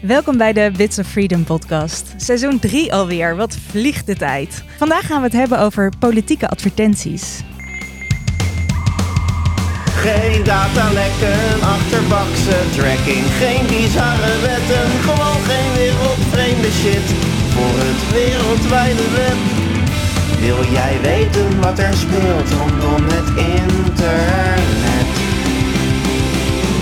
Welkom bij de Bits of Freedom podcast. Seizoen 3 alweer, wat vliegt de tijd. Vandaag gaan we het hebben over politieke advertenties. Geen datalekken, achterbakse tracking, geen bizarre wetten, gewoon geen wereldvreemde shit voor het wereldwijde web. Wil jij weten wat er speelt rondom het internet?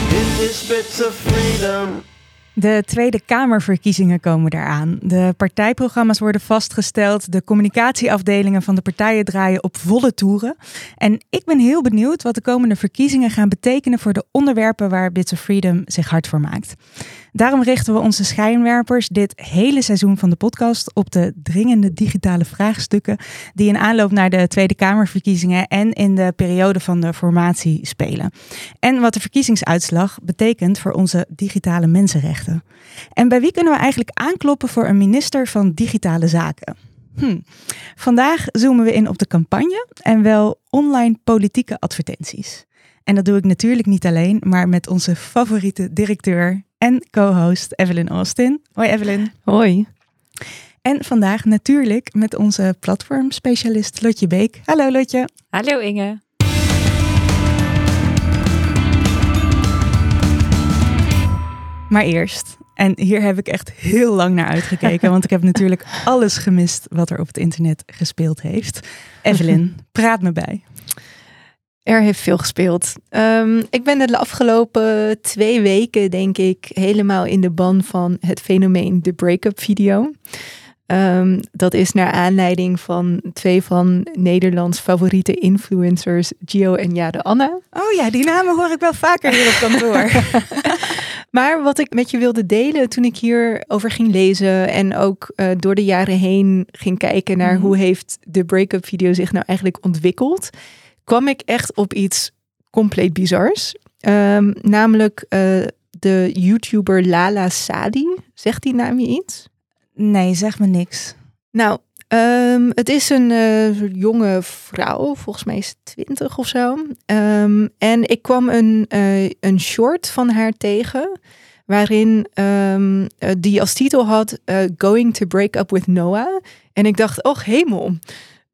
Dit is Bits of Freedom. De Tweede Kamerverkiezingen komen eraan. De partijprogramma's worden vastgesteld. De communicatieafdelingen van de partijen draaien op volle toeren. En ik ben heel benieuwd wat de komende verkiezingen gaan betekenen voor de onderwerpen waar Bits of Freedom zich hard voor maakt. Daarom richten we onze schijnwerpers dit hele seizoen van de podcast op de dringende digitale vraagstukken die in aanloop naar de Tweede Kamerverkiezingen en in de periode van de formatie spelen. En wat de verkiezingsuitslag betekent voor onze digitale mensenrechten. En bij wie kunnen we eigenlijk aankloppen voor een minister van Digitale Zaken? Hm. Vandaag zoomen we in op de campagne en wel online politieke advertenties. En dat doe ik natuurlijk niet alleen, maar met onze favoriete directeur en co-host Evelyn Austin. Hoi Evelyn. Hoi. En vandaag natuurlijk met onze platformspecialist Lotje Beek. Hallo Lotje. Hallo Inge. Maar eerst, en hier heb ik echt heel lang naar uitgekeken, want ik heb natuurlijk alles gemist wat er op het internet gespeeld heeft. Evelyn, praat me bij. Er heeft veel gespeeld. Um, ik ben de afgelopen twee weken, denk ik, helemaal in de ban van het fenomeen de break-up video. Um, dat is naar aanleiding van twee van Nederlands favoriete influencers, Gio en Jade Anna. Oh ja, die namen hoor ik wel vaker hier op kantoor. maar wat ik met je wilde delen toen ik hierover ging lezen en ook uh, door de jaren heen ging kijken naar mm. hoe heeft de break-up video zich nou eigenlijk ontwikkeld kwam ik echt op iets compleet bizars. Um, namelijk uh, de YouTuber Lala Sadi. Zegt die naam je iets? Nee, zeg me niks. Nou, um, het is een uh, jonge vrouw, volgens mij is het twintig of zo. Um, en ik kwam een, uh, een short van haar tegen, waarin um, die als titel had Going to Break Up with Noah. En ik dacht, oh hemel,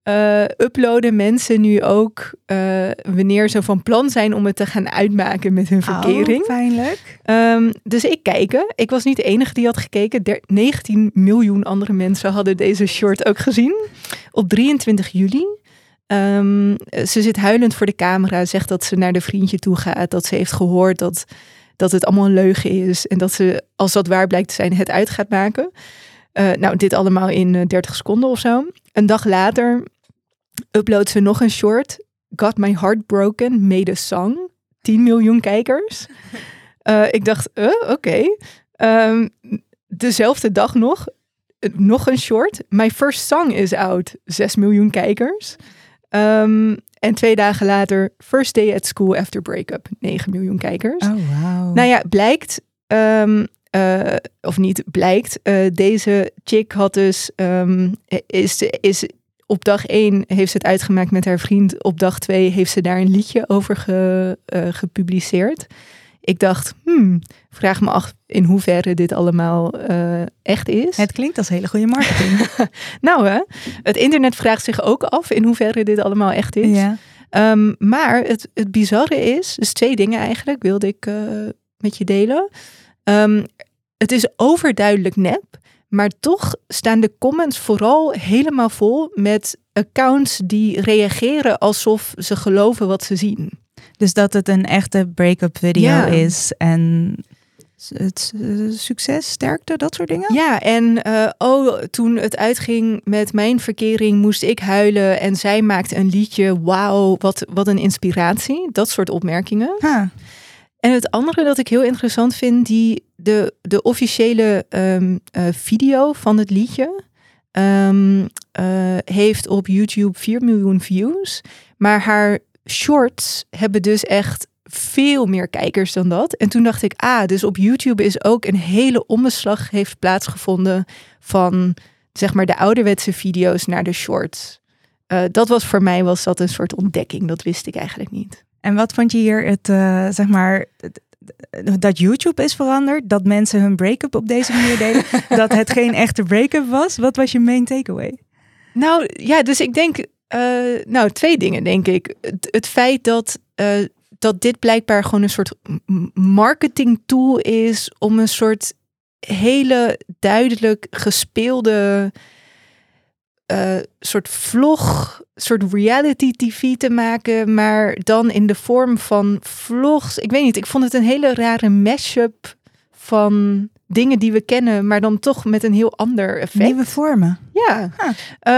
uh, uploaden mensen nu ook uh, wanneer ze van plan zijn om het te gaan uitmaken met hun oh, verkering. Oh, pijnlijk. Um, dus ik kijken. Ik was niet de enige die had gekeken. Der 19 miljoen andere mensen hadden deze short ook gezien. Op 23 juli. Um, ze zit huilend voor de camera, zegt dat ze naar de vriendje toe gaat, dat ze heeft gehoord dat, dat het allemaal een leugen is en dat ze, als dat waar blijkt te zijn, het uit gaat maken. Uh, nou, dit allemaal in 30 seconden of zo. Een dag later uploadt ze nog een short. Got My Heart Broken, Made a Song. 10 miljoen kijkers. Uh, ik dacht, uh, oké. Okay. Um, dezelfde dag nog, nog een short. My First Song is out. 6 miljoen kijkers. Um, en twee dagen later, First Day at School After Breakup. 9 miljoen kijkers. Oh, wow. Nou ja, blijkt... Um, uh, of niet blijkt, uh, deze chick had dus um, is, is op dag 1 heeft ze het uitgemaakt met haar vriend. Op dag 2 heeft ze daar een liedje over ge, uh, gepubliceerd. Ik dacht, hmm, vraag me af in hoeverre dit allemaal echt is. Het klinkt als hele goede marketing. nou hè, het internet vraagt zich ook af in hoeverre dit allemaal echt is. Ja. Um, maar het, het bizarre is, dus twee dingen eigenlijk wilde ik met je delen. Um, het is overduidelijk nep. Maar toch staan de comments vooral helemaal vol met accounts die reageren alsof ze geloven wat ze zien. Dus dat het een echte break-up video ja. is en het succes, sterkte, dat soort dingen? Ja, en uh, oh, toen het uitging met mijn verkering moest ik huilen en zij maakte een liedje. Wauw, wat, wat een inspiratie. Dat soort opmerkingen. Huh. En het andere dat ik heel interessant vind, die de, de officiële um, uh, video van het liedje um, uh, heeft op YouTube 4 miljoen views. Maar haar shorts hebben dus echt veel meer kijkers dan dat. En toen dacht ik, ah, dus op YouTube is ook een hele omslag heeft plaatsgevonden van zeg maar de ouderwetse video's naar de shorts. Uh, dat was voor mij was dat een soort ontdekking. Dat wist ik eigenlijk niet. En wat vond je hier het, uh, zeg maar, dat YouTube is veranderd, dat mensen hun break-up op deze manier deden, dat het geen echte break-up was. Wat was je main takeaway? Nou ja, dus ik denk, eh, nou twee dingen denk ik. Het, het feit dat, uh, dat dit blijkbaar gewoon een soort marketing tool is om een soort hele duidelijk gespeelde uh, soort vlog, soort reality tv te maken, maar dan in de vorm van vlogs. Ik weet niet, ik vond het een hele rare mashup van dingen die we kennen, maar dan toch met een heel ander effect. Nieuwe vormen. Ja.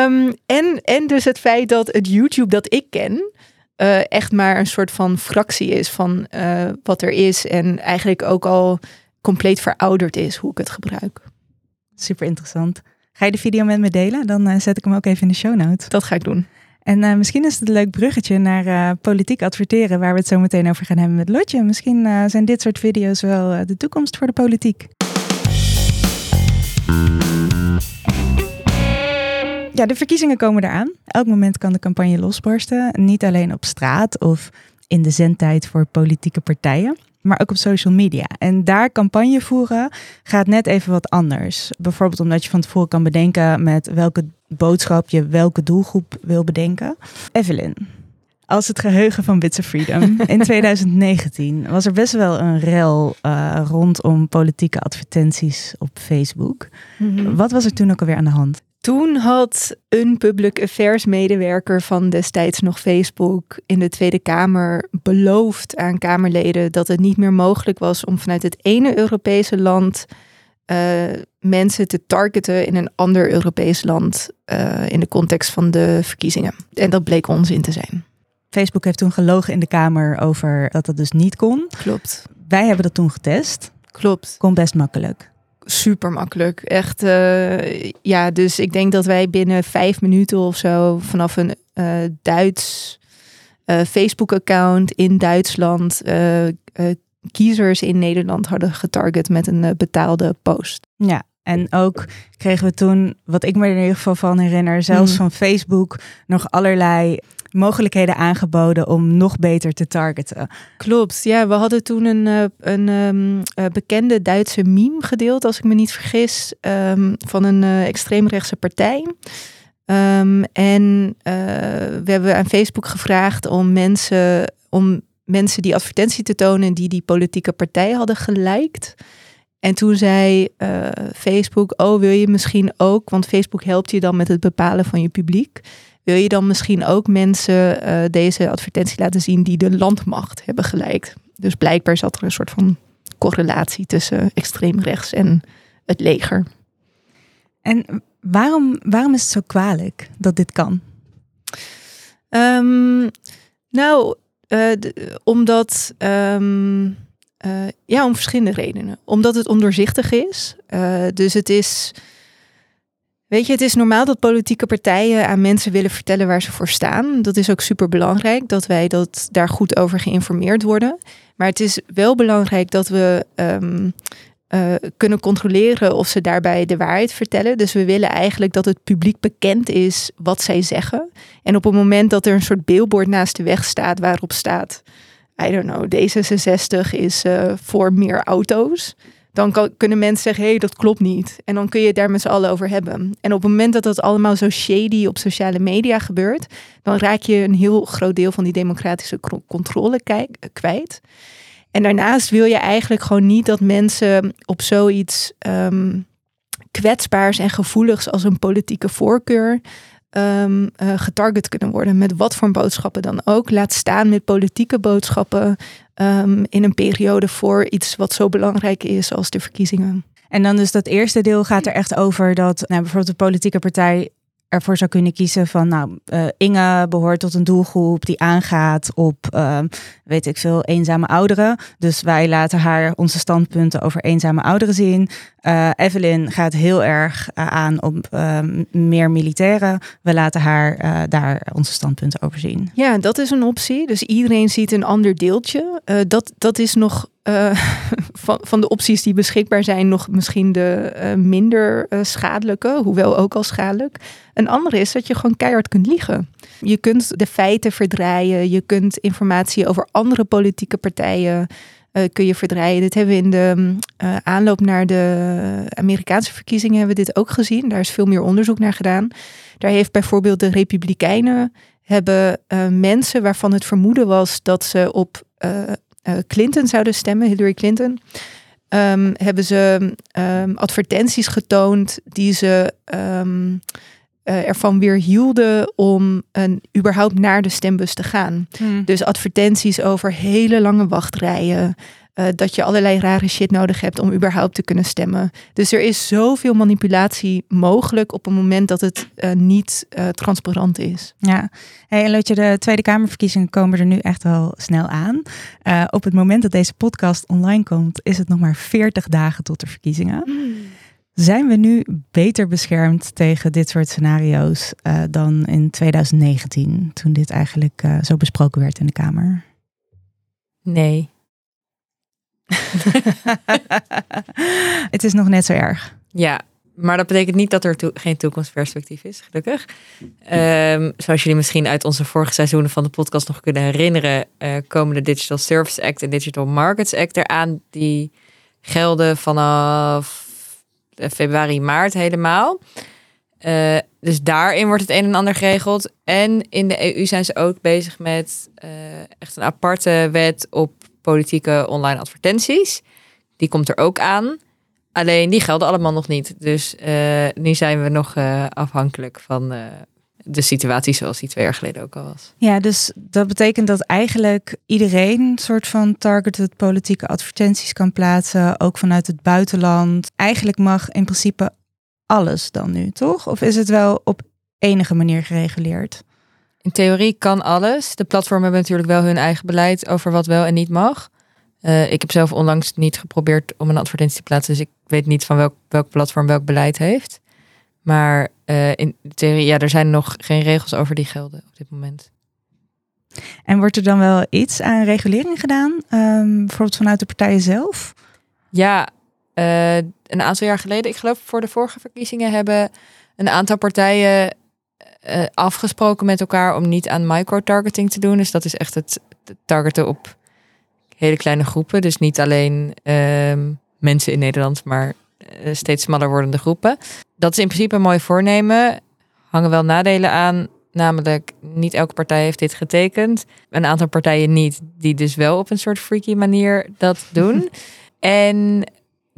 Um, en, en dus het feit dat het YouTube dat ik ken, uh, echt maar een soort van fractie is van uh, wat er is. En eigenlijk ook al compleet verouderd is hoe ik het gebruik. Super interessant. Ga je de video met me delen? Dan uh, zet ik hem ook even in de show notes. Dat ga ik doen. En uh, misschien is het een leuk bruggetje naar uh, politiek adverteren, waar we het zo meteen over gaan hebben met Lotje. Misschien zijn dit soort video's wel de toekomst voor de politiek. Ja, de verkiezingen komen eraan. Elk moment kan de campagne losbarsten. Niet alleen op straat of in de zendtijd voor politieke partijen maar ook op social media. En daar campagne voeren gaat net even wat anders. Bijvoorbeeld omdat je van tevoren kan bedenken met welke boodschap je welke doelgroep wil bedenken. Evelyn, als het geheugen van Bits of Freedom. In 2019 was er best wel een rel uh, rondom politieke advertenties op Facebook. Mhm. Wat was er toen ook alweer aan de hand? Toen had een public affairs medewerker van destijds nog Facebook in de Tweede Kamer beloofd aan Kamerleden dat het niet meer mogelijk was om vanuit het ene Europese land uh, mensen te targeten in een ander Europees land uh, in de context van de verkiezingen. En dat bleek onzin te zijn. Facebook heeft toen gelogen in de Kamer over dat dat dus niet kon. Klopt. Wij hebben dat toen getest. Klopt. Kon best makkelijk super makkelijk. Echt, uh, ja, dus ik denk dat wij binnen vijf minuten of zo vanaf een uh, Duits uh, Facebook-account in Duitsland kiezers in Nederland hadden getarget met een betaalde post. Ja, en ook kregen we toen, wat ik me er in ieder geval van herinner, zelfs mm. van Facebook nog allerlei mogelijkheden aangeboden om nog beter te targeten. Klopt, ja, we hadden toen een, eh, een um, bekende Duitse meme gedeeld, als ik me niet vergis, um, van een uh, extreemrechtse partij. Um, en uh, we hebben aan Facebook gevraagd om mensen, om mensen die advertentie te tonen die die politieke partij hadden geliked. En toen zei uh, Facebook, oh wil je misschien ook, want Facebook helpt je dan met het bepalen van je publiek. Wil je dan misschien ook mensen uh, deze advertentie laten zien die de landmacht hebben gelijk? Dus blijkbaar zat er een soort van correlatie tussen extreem rechts en het leger. En waarom, waarom is het zo kwalijk dat dit kan? Um, nou, uh, omdat. Um, uh, ja, om verschillende redenen. Omdat het ondoorzichtig is. dus het is Weet je, het is normaal dat politieke partijen aan mensen willen vertellen waar ze voor staan. Dat is ook super belangrijk dat wij dat daar goed over geïnformeerd worden. Maar het is wel belangrijk dat we um, uh, kunnen controleren of ze daarbij de waarheid vertellen. Dus we willen eigenlijk dat het publiek bekend is wat zij zeggen. En op het moment dat er een soort billboard naast de weg staat waarop staat, I don't know, D66 is uh, voor meer auto's dan kan, kunnen mensen zeggen, hé, hey, dat klopt niet. En dan kun je het daar met z'n allen over hebben. En op het moment dat dat allemaal zo shady op sociale media gebeurt, dan raak je een heel groot deel van die democratische controle kwijt. En daarnaast wil je eigenlijk gewoon niet dat mensen op zoiets um, kwetsbaars en gevoeligs als een politieke voorkeur um, getarget kunnen worden. Met wat voor boodschappen dan ook. Laat staan met politieke boodschappen um, in een periode voor iets wat zo belangrijk is als de verkiezingen. En dan dus dat eerste deel gaat er echt over dat nou, bijvoorbeeld de politieke partij ervoor zou kunnen kiezen van, nou, uh, Inge behoort tot een doelgroep die aangaat op, uh, weet ik veel, eenzame ouderen. Dus wij laten haar onze standpunten over eenzame ouderen zien. Uh, Evelyn gaat heel erg aan op ehm, meer militairen. We laten haar daar onze standpunten over zien. Ja, dat is een optie. Dus iedereen ziet een ander deeltje. dat, dat is nog uh, van, van de opties die beschikbaar zijn, nog misschien de uh, minder uh, schadelijke, hoewel ook al schadelijk. Een andere is dat je gewoon keihard kunt liegen. Je kunt de feiten verdraaien, je kunt informatie over andere politieke partijen eh, kun je verdraaien. Dit hebben we in de mm, eh, aanloop naar de Amerikaanse verkiezingen hebben we dit ook gezien. Daar is veel meer onderzoek naar gedaan. Daar heeft bijvoorbeeld de Republikeinen hebben eh, mensen waarvan het vermoeden was dat ze op eh, eh, Clinton zouden stemmen, Hillary Clinton, ehm, hebben ze ehm, advertenties getoond die ze ehm, eh, ervan weerhielden om een, überhaupt naar de stembus te gaan. Hm. Dus advertenties over hele lange wachtrijen. Eh, dat je allerlei rare shit nodig hebt om überhaupt te kunnen stemmen. Dus er is zoveel manipulatie mogelijk op een moment dat het eh, niet eh, transparant is. Ja, hey, en Lootje, de Tweede Kamerverkiezingen komen er nu echt wel snel aan. Eh, op het moment dat deze podcast online komt, is het nog maar 40 dagen tot de verkiezingen. Zijn we nu beter beschermd tegen dit soort scenario's eh, dan in 2019, toen dit eigenlijk eh, zo besproken werd in de Kamer? Nee. het is nog net zo erg. Ja, maar dat betekent niet dat er geen toekomstperspectief is, gelukkig. Ehm, zoals jullie misschien uit onze vorige seizoenen van de podcast nog kunnen herinneren, eh, komen de Digital Service Act en Digital Markets Act eraan. Die gelden vanaf eh, februari, maart helemaal. Eh, dus daarin wordt het een en ander geregeld. En in de EU zijn ze ook bezig met echt een aparte wet op politieke online advertenties. Die komt er ook aan. Alleen die gelden allemaal nog niet. Dus eh, nu zijn we nog eh, afhankelijk van eh, de situatie zoals die twee jaar geleden ook al was. Ja, dus dat betekent dat eigenlijk iedereen een soort van targeted politieke advertenties kan plaatsen, ook vanuit het buitenland. Eigenlijk mag in principe alles dan nu, toch? Of is het wel op enige manier gereguleerd? In theorie kan alles. De platformen hebben natuurlijk wel hun eigen beleid over wat wel en niet mag. Eh, ik heb zelf onlangs niet geprobeerd om een advertentie te plaatsen, dus ik weet niet van welk, welk platform welk beleid heeft. Maar eh, in theorie, ja, er zijn nog geen regels over die gelden op dit moment. En wordt er dan wel iets aan regulering gedaan, Ehm, bijvoorbeeld vanuit de partijen zelf? Ja, eh, een aantal jaar geleden, ik geloof voor de vorige verkiezingen, hebben een aantal partijen eh, afgesproken met elkaar om niet aan micro-targeting te doen. Dus dat is echt het, targeten op hele kleine groepen. Dus niet alleen ehm, mensen in Nederland, maar eh, steeds smaller wordende groepen. Dat is in principe een mooi voornemen. Hangen wel nadelen aan. Namelijk, niet elke partij heeft dit getekend. Een aantal partijen niet, die dus wel op een soort freaky manier dat doen. en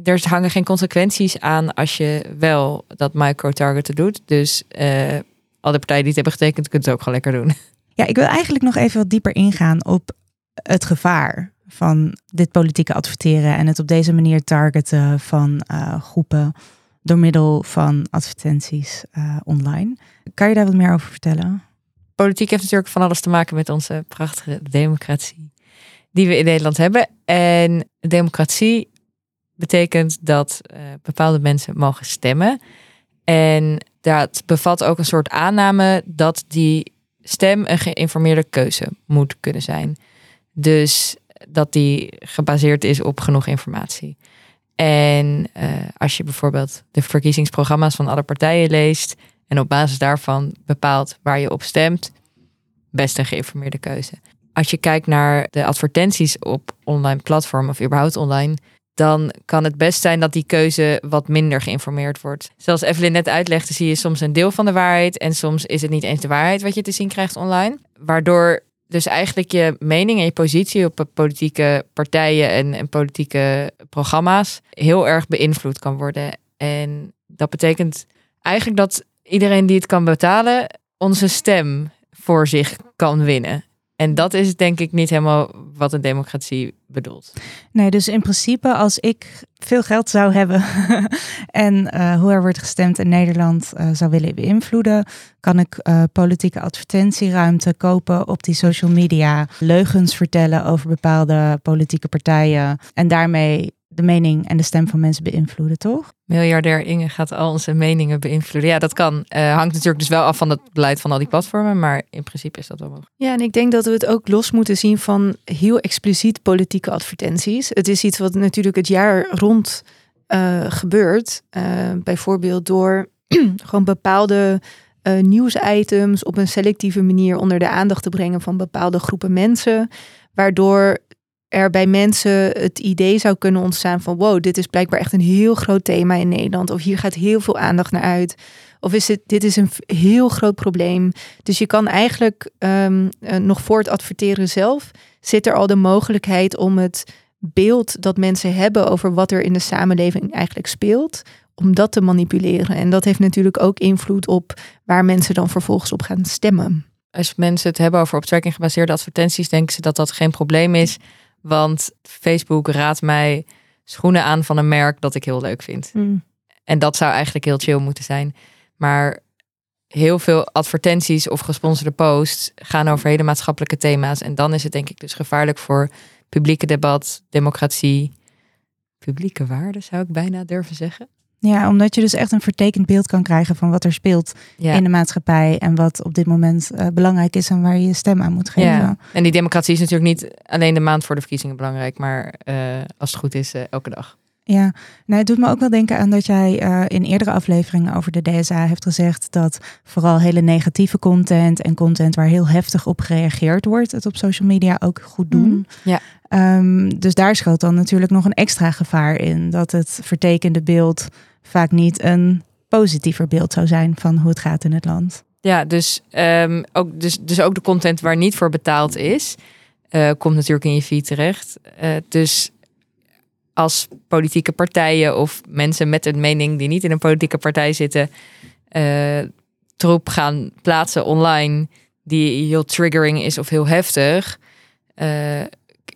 er hangen geen consequenties aan als je wel dat micro-targeten doet. Dus eh alle partijen die het hebben getekend, kunnen het ook gewoon lekker doen. Ja, ik wil eigenlijk nog even wat dieper ingaan op het gevaar van dit politieke adverteren en het op deze manier targeten van eh, groepen door middel van advertenties eh, online. Kan je daar wat meer over vertellen? Politiek heeft natuurlijk van alles te maken met onze prachtige democratie die we in Nederland hebben. En democratie betekent dat eh, bepaalde mensen mogen stemmen. En dat bevat ook een soort aanname dat die stem een geïnformeerde keuze moet kunnen zijn. Dus dat die gebaseerd is op genoeg informatie. En eh, als je bijvoorbeeld de verkiezingsprogramma's van alle partijen leest en op basis daarvan bepaalt waar je op stemt, best een geïnformeerde keuze. Als je kijkt naar de advertenties op online platformen of überhaupt online, dan kan het best zijn dat die keuze wat minder geïnformeerd wordt. Zoals Evelyn net uitlegde, zie je soms een deel van de waarheid en soms is het niet eens de waarheid wat je te zien krijgt online. Waardoor dus eigenlijk je mening en je positie op politieke partijen en, en politieke programma's heel erg beïnvloed kan worden. En dat betekent eigenlijk dat iedereen die het kan betalen, onze stem voor zich kan winnen. En dat is denk ik niet helemaal wat een democratie bedoelt. Nee, dus in principe als ik veel geld zou hebben en eh, hoe er wordt gestemd in Nederland eh, zou willen beïnvloeden, kan ik eh, politieke advertentieruimte kopen op die social media, leugens vertellen over bepaalde politieke partijen en daarmee de mening en de stem van mensen beïnvloeden, toch? Miljardair Inge gaat al onze meningen beïnvloeden. Ja, dat kan. Eh, hangt natuurlijk dus wel af van het beleid van al die platformen, maar in principe is dat wel mogelijk. Ja, en ik denk dat we het ook los moeten zien van heel expliciet politieke advertenties. Het is iets wat natuurlijk het jaar rond eh, gebeurt. Eh, bijvoorbeeld door gewoon bepaalde eh, nieuwsitems op een selectieve manier onder de aandacht te brengen van bepaalde groepen mensen. Waardoor er bij mensen het idee zou kunnen ontstaan van wow, dit is blijkbaar echt een heel groot thema in Nederland. Of hier gaat heel veel aandacht naar uit. Of is het, dit is een heel groot probleem. Dus je kan eigenlijk ehm, eh, nog voor het adverteren zelf, zit er al de mogelijkheid om het beeld dat mensen hebben over wat er in de samenleving eigenlijk speelt, om dat te manipuleren. En dat heeft natuurlijk ook invloed op waar mensen dan vervolgens op gaan stemmen. Als mensen het hebben over op tracking gebaseerde advertenties, denken ze dat dat geen probleem is. Want Facebook raadt mij schoenen aan van een merk dat ik heel leuk vind. En dat zou eigenlijk heel chill moeten zijn. Maar heel veel advertenties of gesponsorde posts gaan over hele maatschappelijke thema's. En dan is het denk ik dus gevaarlijk voor publieke debat, democratie, publieke waarden zou ik bijna durven zeggen. Ja, omdat je dus echt een vertekend beeld kan krijgen van wat er speelt Ja. in de maatschappij en wat op dit moment eh, belangrijk is en waar je je stem aan moet geven. Ja, en die democratie is natuurlijk niet alleen de maand voor de verkiezingen belangrijk, maar eh, als het goed is, eh, elke dag. Ja, nou, het doet me ook wel denken aan dat jij eh, in eerdere afleveringen over de DSA heeft gezegd dat vooral hele negatieve content en content waar heel heftig op gereageerd wordt, het op social media ook goed doen. Mm. Ja. Ehm, dus daar schuilt dan natuurlijk nog een extra gevaar in, dat het vertekende beeld vaak niet een positiever beeld zou zijn van hoe het gaat in het land. Ja, dus, ehm, ook, dus, dus ook de content waar niet voor betaald is, eh, komt natuurlijk in je feed terecht. Eh, dus als politieke partijen of mensen met een mening die niet in een politieke partij zitten, eh, troep gaan plaatsen online die heel triggering is of heel heftig, eh,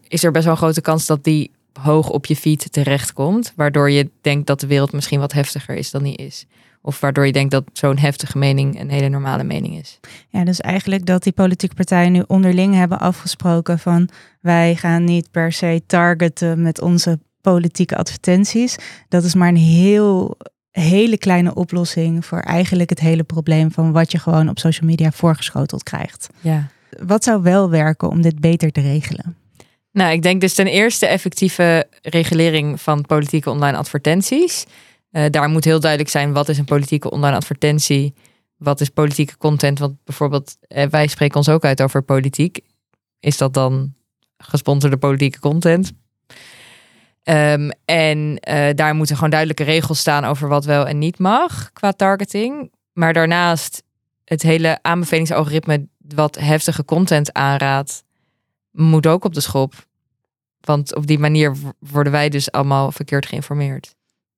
is er best wel een grote kans dat die hoog op je feed terechtkomt, waardoor je denkt dat de wereld misschien wat heftiger is dan die is. Of waardoor je denkt dat zo'n heftige mening een hele normale mening is. Ja, dus eigenlijk dat die politieke partijen nu onderling hebben afgesproken van wij gaan niet per se targeten met onze politieke advertenties. Dat is maar een heel hele kleine oplossing voor eigenlijk het hele probleem van wat je gewoon op social media voorgeschoteld krijgt. Ja. Wat zou wel werken om dit beter te regelen? Nou, ik denk dus ten eerste effectieve regulering van politieke online advertenties. Eh, daar moet heel duidelijk zijn wat is een politieke online advertentie, wat is politieke content. Want bijvoorbeeld, eh, wij spreken ons ook uit over politiek. Is dat dan gesponsorde politieke content? Ehm, en eh, daar moeten gewoon duidelijke regels staan over wat wel en niet mag qua targeting. Maar daarnaast het hele aanbevelingsalgoritme wat heftige content aanraadt, moet ook op de schop. Want op die manier worden wij dus allemaal verkeerd geïnformeerd.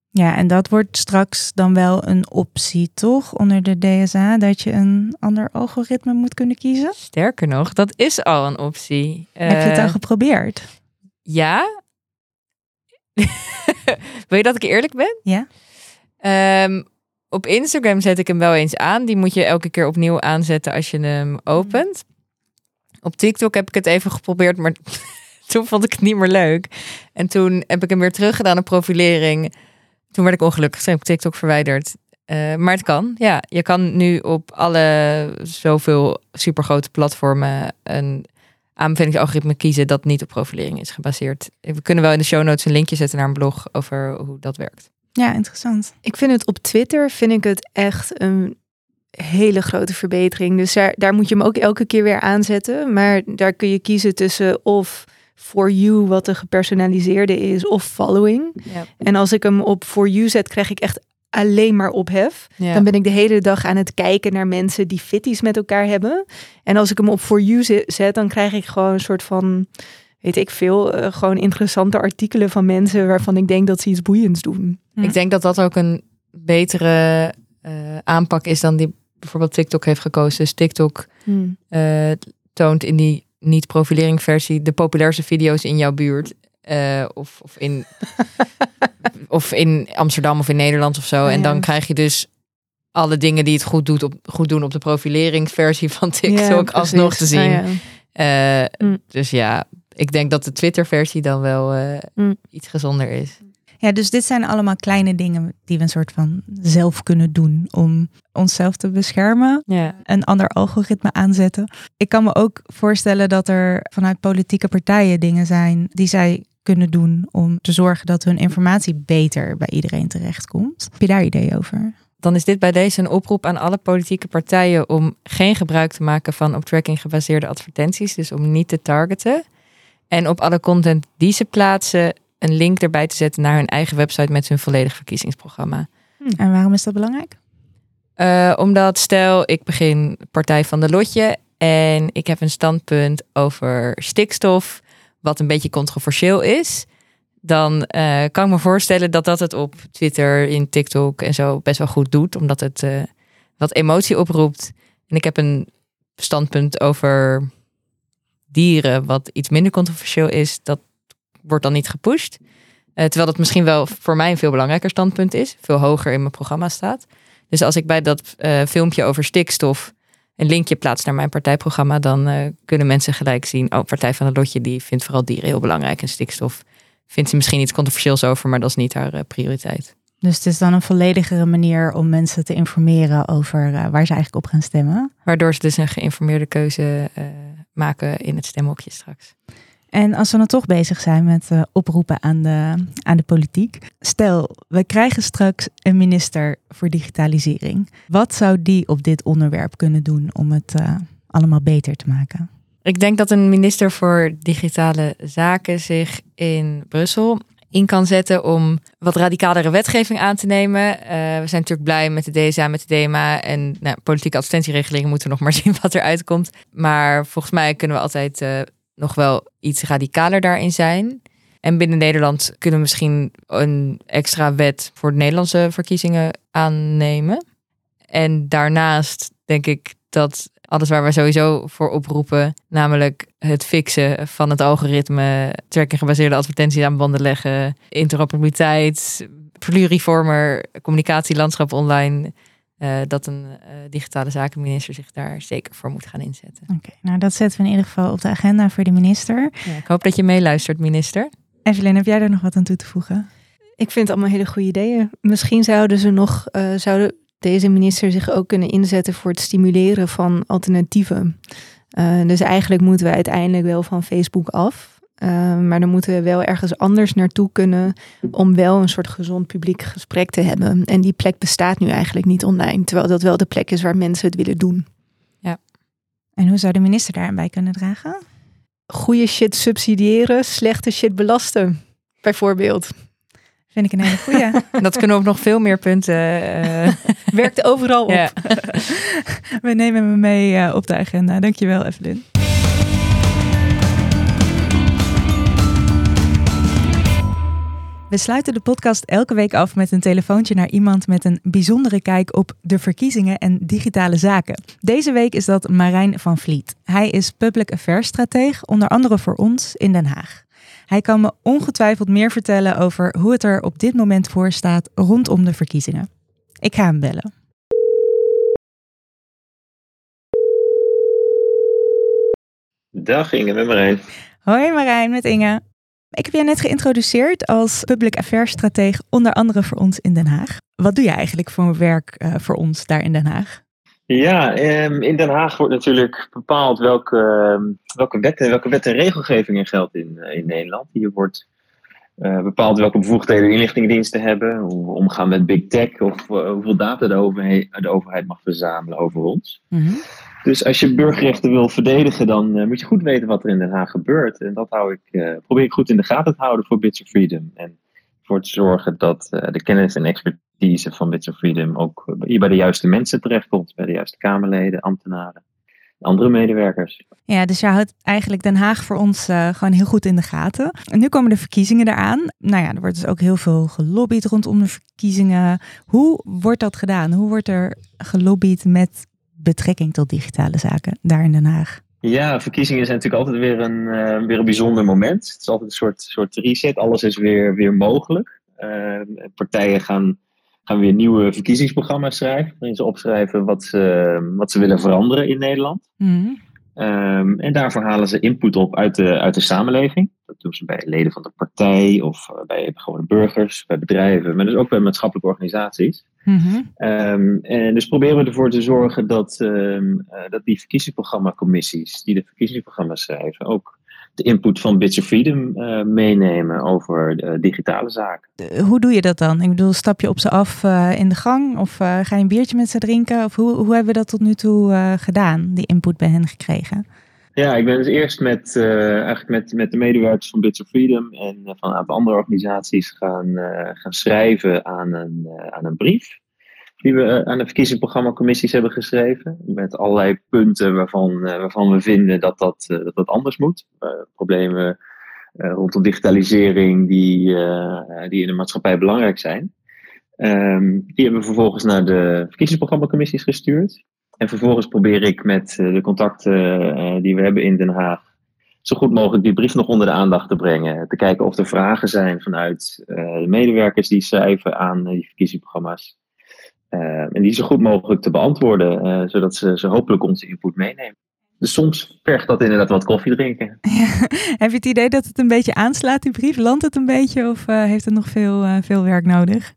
Ja, en dat wordt straks dan wel een optie, toch? Onder de DSA, dat je een ander algoritme moet kunnen kiezen. Sterker nog, dat is al een optie. Heb je het Eh, al geprobeerd? Ja. Wil je dat ik eerlijk ben? Ja. Ehm, op Instagram zet ik hem wel eens aan. Die moet je elke keer opnieuw aanzetten als je hem opent. Op TikTok heb ik het even geprobeerd, maar toen vond ik het niet meer leuk. En toen heb ik hem weer teruggedaan op profilering. Toen werd ik ongelukkig, toen heb ik TikTok verwijderd. Eh, maar het kan, ja. Je kan nu op alle zoveel supergrote platformen een aanbevelingsalgoritme kiezen dat niet op profilering is gebaseerd. We kunnen wel in de show notes een linkje zetten naar een blog over hoe dat werkt. Ja, interessant. Ik vind het op Twitter vind ik het echt een hele grote verbetering. Dus daar, daar moet je hem ook elke keer weer aanzetten. Maar daar kun je kiezen tussen of for you, wat de gepersonaliseerde is, of following. Ja. En als ik hem op for you zet, krijg ik echt alleen maar ophef. Ja. Dan ben ik de hele dag aan het kijken naar mensen die fitties met elkaar hebben. En als ik hem op for you ze- zet, dan krijg ik gewoon een soort van, weet ik veel, eh, gewoon interessante artikelen van mensen waarvan ik denk dat ze iets boeiends doen. Ik denk dat dat ook een betere eh, aanpak is dan die bijvoorbeeld TikTok heeft gekozen. Dus TikTok eh, toont in die niet-profilering versie de populairste video's in jouw buurt. Eh, of, of, in, of in Amsterdam of in Nederland of zo. En dan krijg je dus alle dingen die het goed, doet op, goed doen op de profileringsversie van TikTok Ja, alsnog te zien. Ah, ja. Eh, Mm. Dus ja, ik denk dat de Twitter-versie dan wel eh, Mm. iets gezonder is. Ja, dus dit zijn allemaal kleine dingen die we een soort van zelf kunnen doen om onszelf te beschermen. Ja. Een ander algoritme aanzetten. Ik kan me ook voorstellen dat er vanuit politieke partijen dingen zijn die zij kunnen doen om te zorgen dat hun informatie beter bij iedereen terechtkomt. Heb je daar ideeën over? Dan is dit bij deze een oproep aan alle politieke partijen om geen gebruik te maken van op tracking gebaseerde advertenties, dus om niet te targeten. En op alle content die ze plaatsen, een link erbij te zetten naar hun eigen website met hun volledig verkiezingsprogramma. En waarom is dat belangrijk? Uh, omdat stel, ik begin Partij van de Lotje en ik heb een standpunt over stikstof, wat een beetje controversieel is. Dan uh, kan ik me voorstellen dat dat het op Twitter, in TikTok en zo best wel goed doet. Omdat het uh, wat emotie oproept. En ik heb een standpunt over dieren, wat iets minder controversieel is. Dat wordt dan niet gepusht. terwijl dat misschien wel voor mij een veel belangrijker standpunt is. Veel hoger in mijn programma staat. Dus als ik bij dat filmpje over stikstof een linkje plaats naar mijn partijprogramma, dan uh, kunnen mensen gelijk zien, oh, Partij van het Lotje, die vindt vooral dieren heel belangrijk en stikstof vindt ze misschien iets controversieels over, maar dat is niet haar uh, prioriteit. Dus het is dan een volledigere manier om mensen te informeren over waar ze eigenlijk op gaan stemmen. Waardoor ze dus een geïnformeerde keuze maken in het stemhokje straks. En als we dan toch bezig zijn met uh, oproepen aan de, aan de politiek. Stel, we krijgen straks een minister voor digitalisering. Wat zou die op dit onderwerp kunnen doen om het uh, allemaal beter te maken? Ik denk dat een minister voor digitale zaken zich in Brussel in kan zetten om wat radicalere wetgeving aan te nemen. Uh, we zijn natuurlijk blij met de DSA, met de DMA en nou, politieke advertentieregelingen moeten nog maar zien wat eruit komt. Maar volgens mij kunnen we altijd nog wel iets radicaler daarin zijn. En binnen Nederland kunnen we misschien een extra wet voor de Nederlandse verkiezingen aannemen. En daarnaast denk ik dat alles waar we sowieso voor oproepen, namelijk het fixen van het algoritme, tracking gebaseerde advertenties aan banden leggen, interoperabiliteit, pluriformer, communicatielandschap online, uh, dat een uh, digitale zakenminister zich daar zeker voor moet gaan inzetten. Oké, okay, nou dat zetten we in ieder geval op de agenda voor de minister. Ja, ik hoop dat je meeluistert, minister. Evelyn, heb jij daar nog wat aan toe te voegen? Ik vind het allemaal hele goede ideeën. Misschien zouden ze nog, uh, zouden deze minister zich ook kunnen inzetten voor het stimuleren van alternatieven. dus eigenlijk moeten we uiteindelijk wel van Facebook af. Uh, maar dan moeten we wel ergens anders naartoe kunnen om wel een soort gezond publiek gesprek te hebben. En die plek bestaat nu eigenlijk niet online, terwijl dat wel de plek is waar mensen het willen doen. Ja. En hoe zou de minister daarin kunnen dragen? Goede shit subsidiëren, slechte shit belasten, bijvoorbeeld. Vind ik een hele goeie. dat kunnen op nog veel meer punten. Uh... Werkt overal op. Ja. we nemen me mee uh, op de agenda. Dankjewel, Evelyn. We sluiten de podcast elke week af met een telefoontje naar iemand met een bijzondere kijk op de verkiezingen en digitale zaken. Deze week is dat Marijn van Vliet. Hij is public affairs strateeg, onder andere voor ons in Den Haag. Hij kan me ongetwijfeld meer vertellen over hoe het er op dit moment voor staat rondom de verkiezingen. Ik ga hem bellen. Dag Inge, met Marijn. Hoi Marijn, met Inge. Ik heb jij net geïntroduceerd als public affairs strateeg, onder andere voor ons in Den Haag. Wat doe je eigenlijk voor werk uh, voor ons daar in Den Haag? Ja, um, in Den Haag wordt natuurlijk bepaald welke, um, welke wetten welke wet en regelgeving er geldt in, uh, in Nederland. Hier wordt uh, bepaald welke bevoegdheden inlichtingendiensten hebben, hoe we omgaan met big tech of hoeveel data de overheid, de overheid, mag verzamelen over ons. Mm -hmm. Dus als je burgerrechten wil verdedigen, dan uh, moet je goed weten wat er in Den Haag gebeurt. En dat hou ik, uh, probeer ik goed in de gaten te houden voor Bits of Freedom. En voor te zorgen dat uh, de kennis en expertise van Bits of Freedom ook bij de juiste mensen terechtkomt. Bij de juiste Kamerleden, ambtenaren, andere medewerkers. Ja, dus je houdt eigenlijk Den Haag voor ons gewoon heel goed in de gaten. En nu komen de verkiezingen eraan. Nou ja, er wordt dus ook heel veel gelobbyd rondom de verkiezingen. Hoe wordt dat gedaan? Hoe wordt er gelobbyd met betrekking tot digitale zaken daar in Den Haag? Ja, verkiezingen zijn natuurlijk altijd weer een, uh, weer een bijzonder moment. Het is altijd een soort, soort reset. Alles is weer, weer mogelijk. Uh, partijen gaan, gaan weer nieuwe verkiezingsprogramma's schrijven. Waarin ze opschrijven wat ze, wat ze willen veranderen in Nederland. Mm. Um, en daarvoor halen ze input op uit de, uit de samenleving. Dat doen ze bij leden van de partij of bij gewone burgers, bij bedrijven, maar dus ook bij maatschappelijke organisaties. Mm-hmm. Um, en dus proberen we ervoor te zorgen dat, um, uh, dat die verkiezingsprogrammacommissies, die de verkiezingsprogramma's schrijven, ook de input van Bits of Freedom uh, meenemen over uh, digitale zaken. Hoe doe je dat dan? Ik bedoel, stap je op ze af uh, in de gang of ga je een biertje met ze drinken? Of hoe, hoe hebben we dat tot nu toe gedaan, die input bij hen gekregen? Ja, ik ben dus eerst met, uh, eigenlijk met, met de medewerkers van Bits of Freedom en uh, van een aantal andere organisaties gaan, uh, gaan schrijven aan een, aan een brief. Die we aan de verkiezingsprogrammacommissies hebben geschreven. Met allerlei punten waarvan, waarvan we vinden dat dat, dat, anders moet. problemen rondom digitalisering die, die in de maatschappij belangrijk zijn. Um, die hebben we vervolgens naar de verkiezingsprogrammacommissies gestuurd. En vervolgens probeer ik met eh, de contacten eh, die we hebben in Den Haag zo goed mogelijk die brief nog onder de aandacht te brengen. Te kijken of er vragen zijn vanuit uh, de medewerkers die schrijven aan die verkiezingsprogramma's. En die zo goed mogelijk te beantwoorden, zodat ze, ze hopelijk onze input meenemen. Dus soms vergt dat inderdaad wat koffie drinken. Heb je het idee dat het een beetje aanslaat, die brief? Landt het een beetje of heeft het nog veel, veel werk nodig?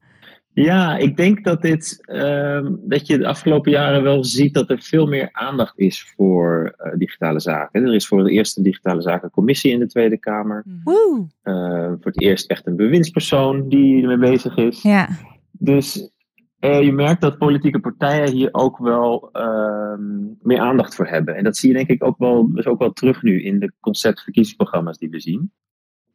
Ja, ik denk dat, dit, uh, dat je de afgelopen jaren wel ziet dat er veel meer aandacht is voor uh, digitale zaken. Er is voor het eerst een digitale zakencommissie in de Tweede Kamer. Woe. Uh, voor het eerst echt een bewindspersoon die ermee bezig is. Ja. Dus eh, je merkt dat politieke partijen hier ook wel ehm, meer aandacht voor hebben. En dat zie je denk ik ook wel, dus ook wel terug nu in de conceptverkiezingsprogramma's die we zien.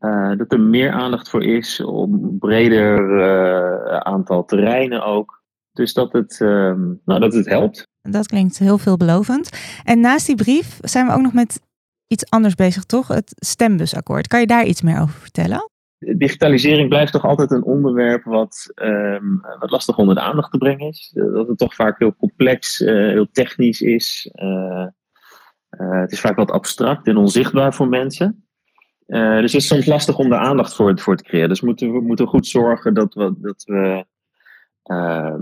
Uh, dat er meer aandacht voor is, op een breder uh, aantal terreinen ook. Dus dat het, uh, nou, dat het helpt. Dat klinkt heel veelbelovend. En naast die brief zijn we ook nog met iets anders bezig, toch? Het stembusakkoord. Kan je daar iets meer over vertellen? Digitalisering blijft toch altijd een onderwerp wat, um, wat lastig onder de aandacht te brengen is. Dat het toch vaak heel complex, heel technisch is. het is vaak wat abstract en onzichtbaar voor mensen. Uh, dus het is soms lastig om de aandacht voor, voor te creëren. Dus moeten we moeten goed zorgen dat we, dat we uh,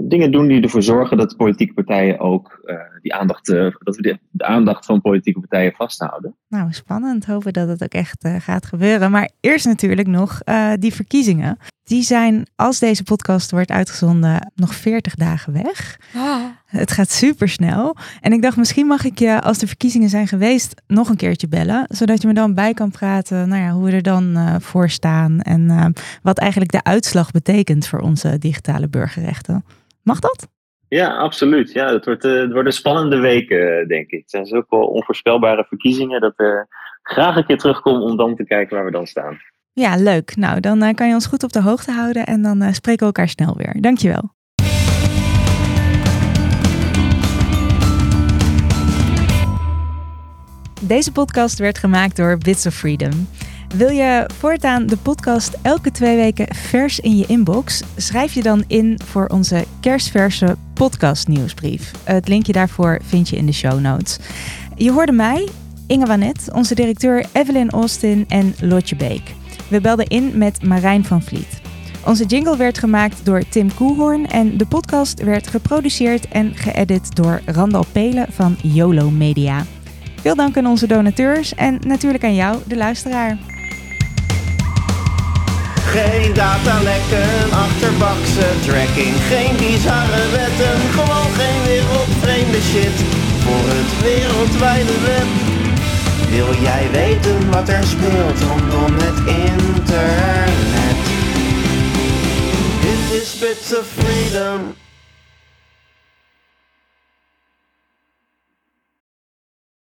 dingen doen die ervoor zorgen dat politieke partijen ook uh, die aandacht, uh, dat we de, de, aandacht van politieke partijen vasthouden. Nou, spannend. Hopen dat het ook echt gaat gebeuren. Maar eerst natuurlijk nog die verkiezingen. Die zijn, als deze podcast wordt uitgezonden, nog 40 dagen weg. Ah. Het gaat super snel. En ik dacht, misschien mag ik je, als de verkiezingen zijn geweest, nog een keertje bellen. Zodat je me dan bij kan praten nou ja, hoe we er dan uh, voor staan. En uh, wat eigenlijk de uitslag betekent voor onze digitale burgerrechten. Mag dat? Ja, absoluut. Ja, het, wordt, uh, het worden spannende weken, denk ik. Het zijn zulke onvoorspelbare verkiezingen dat ik graag een keer terugkom om dan te kijken waar we dan staan. Ja, leuk. Nou, dan kan je ons goed op de hoogte houden en dan spreken we elkaar snel weer. Dankjewel. Deze podcast werd gemaakt door Bits of Freedom. Wil je voortaan de podcast elke twee weken vers in je inbox? Schrijf je dan in voor onze kerstverse podcast nieuwsbrief. Het linkje daarvoor vind je in de show notes. Je hoorde mij, Inge Wanet, onze directeur Evelyn Austin en Lotje Beek. We belden in met Marijn van Vliet. Onze jingle werd gemaakt door Tim Koelhoorn en de podcast werd geproduceerd en geëdit door Randal Pelen van YOLO Media. Veel dank aan onze donateurs en natuurlijk aan jou, de luisteraar. Geen datalekken, achterbakse tracking, geen bizarre wetten, gewoon geen wereldvreemde shit voor het wereldwijde web. Wil jij weten wat er speelt rondom het internet? Dit is Bits of Freedom.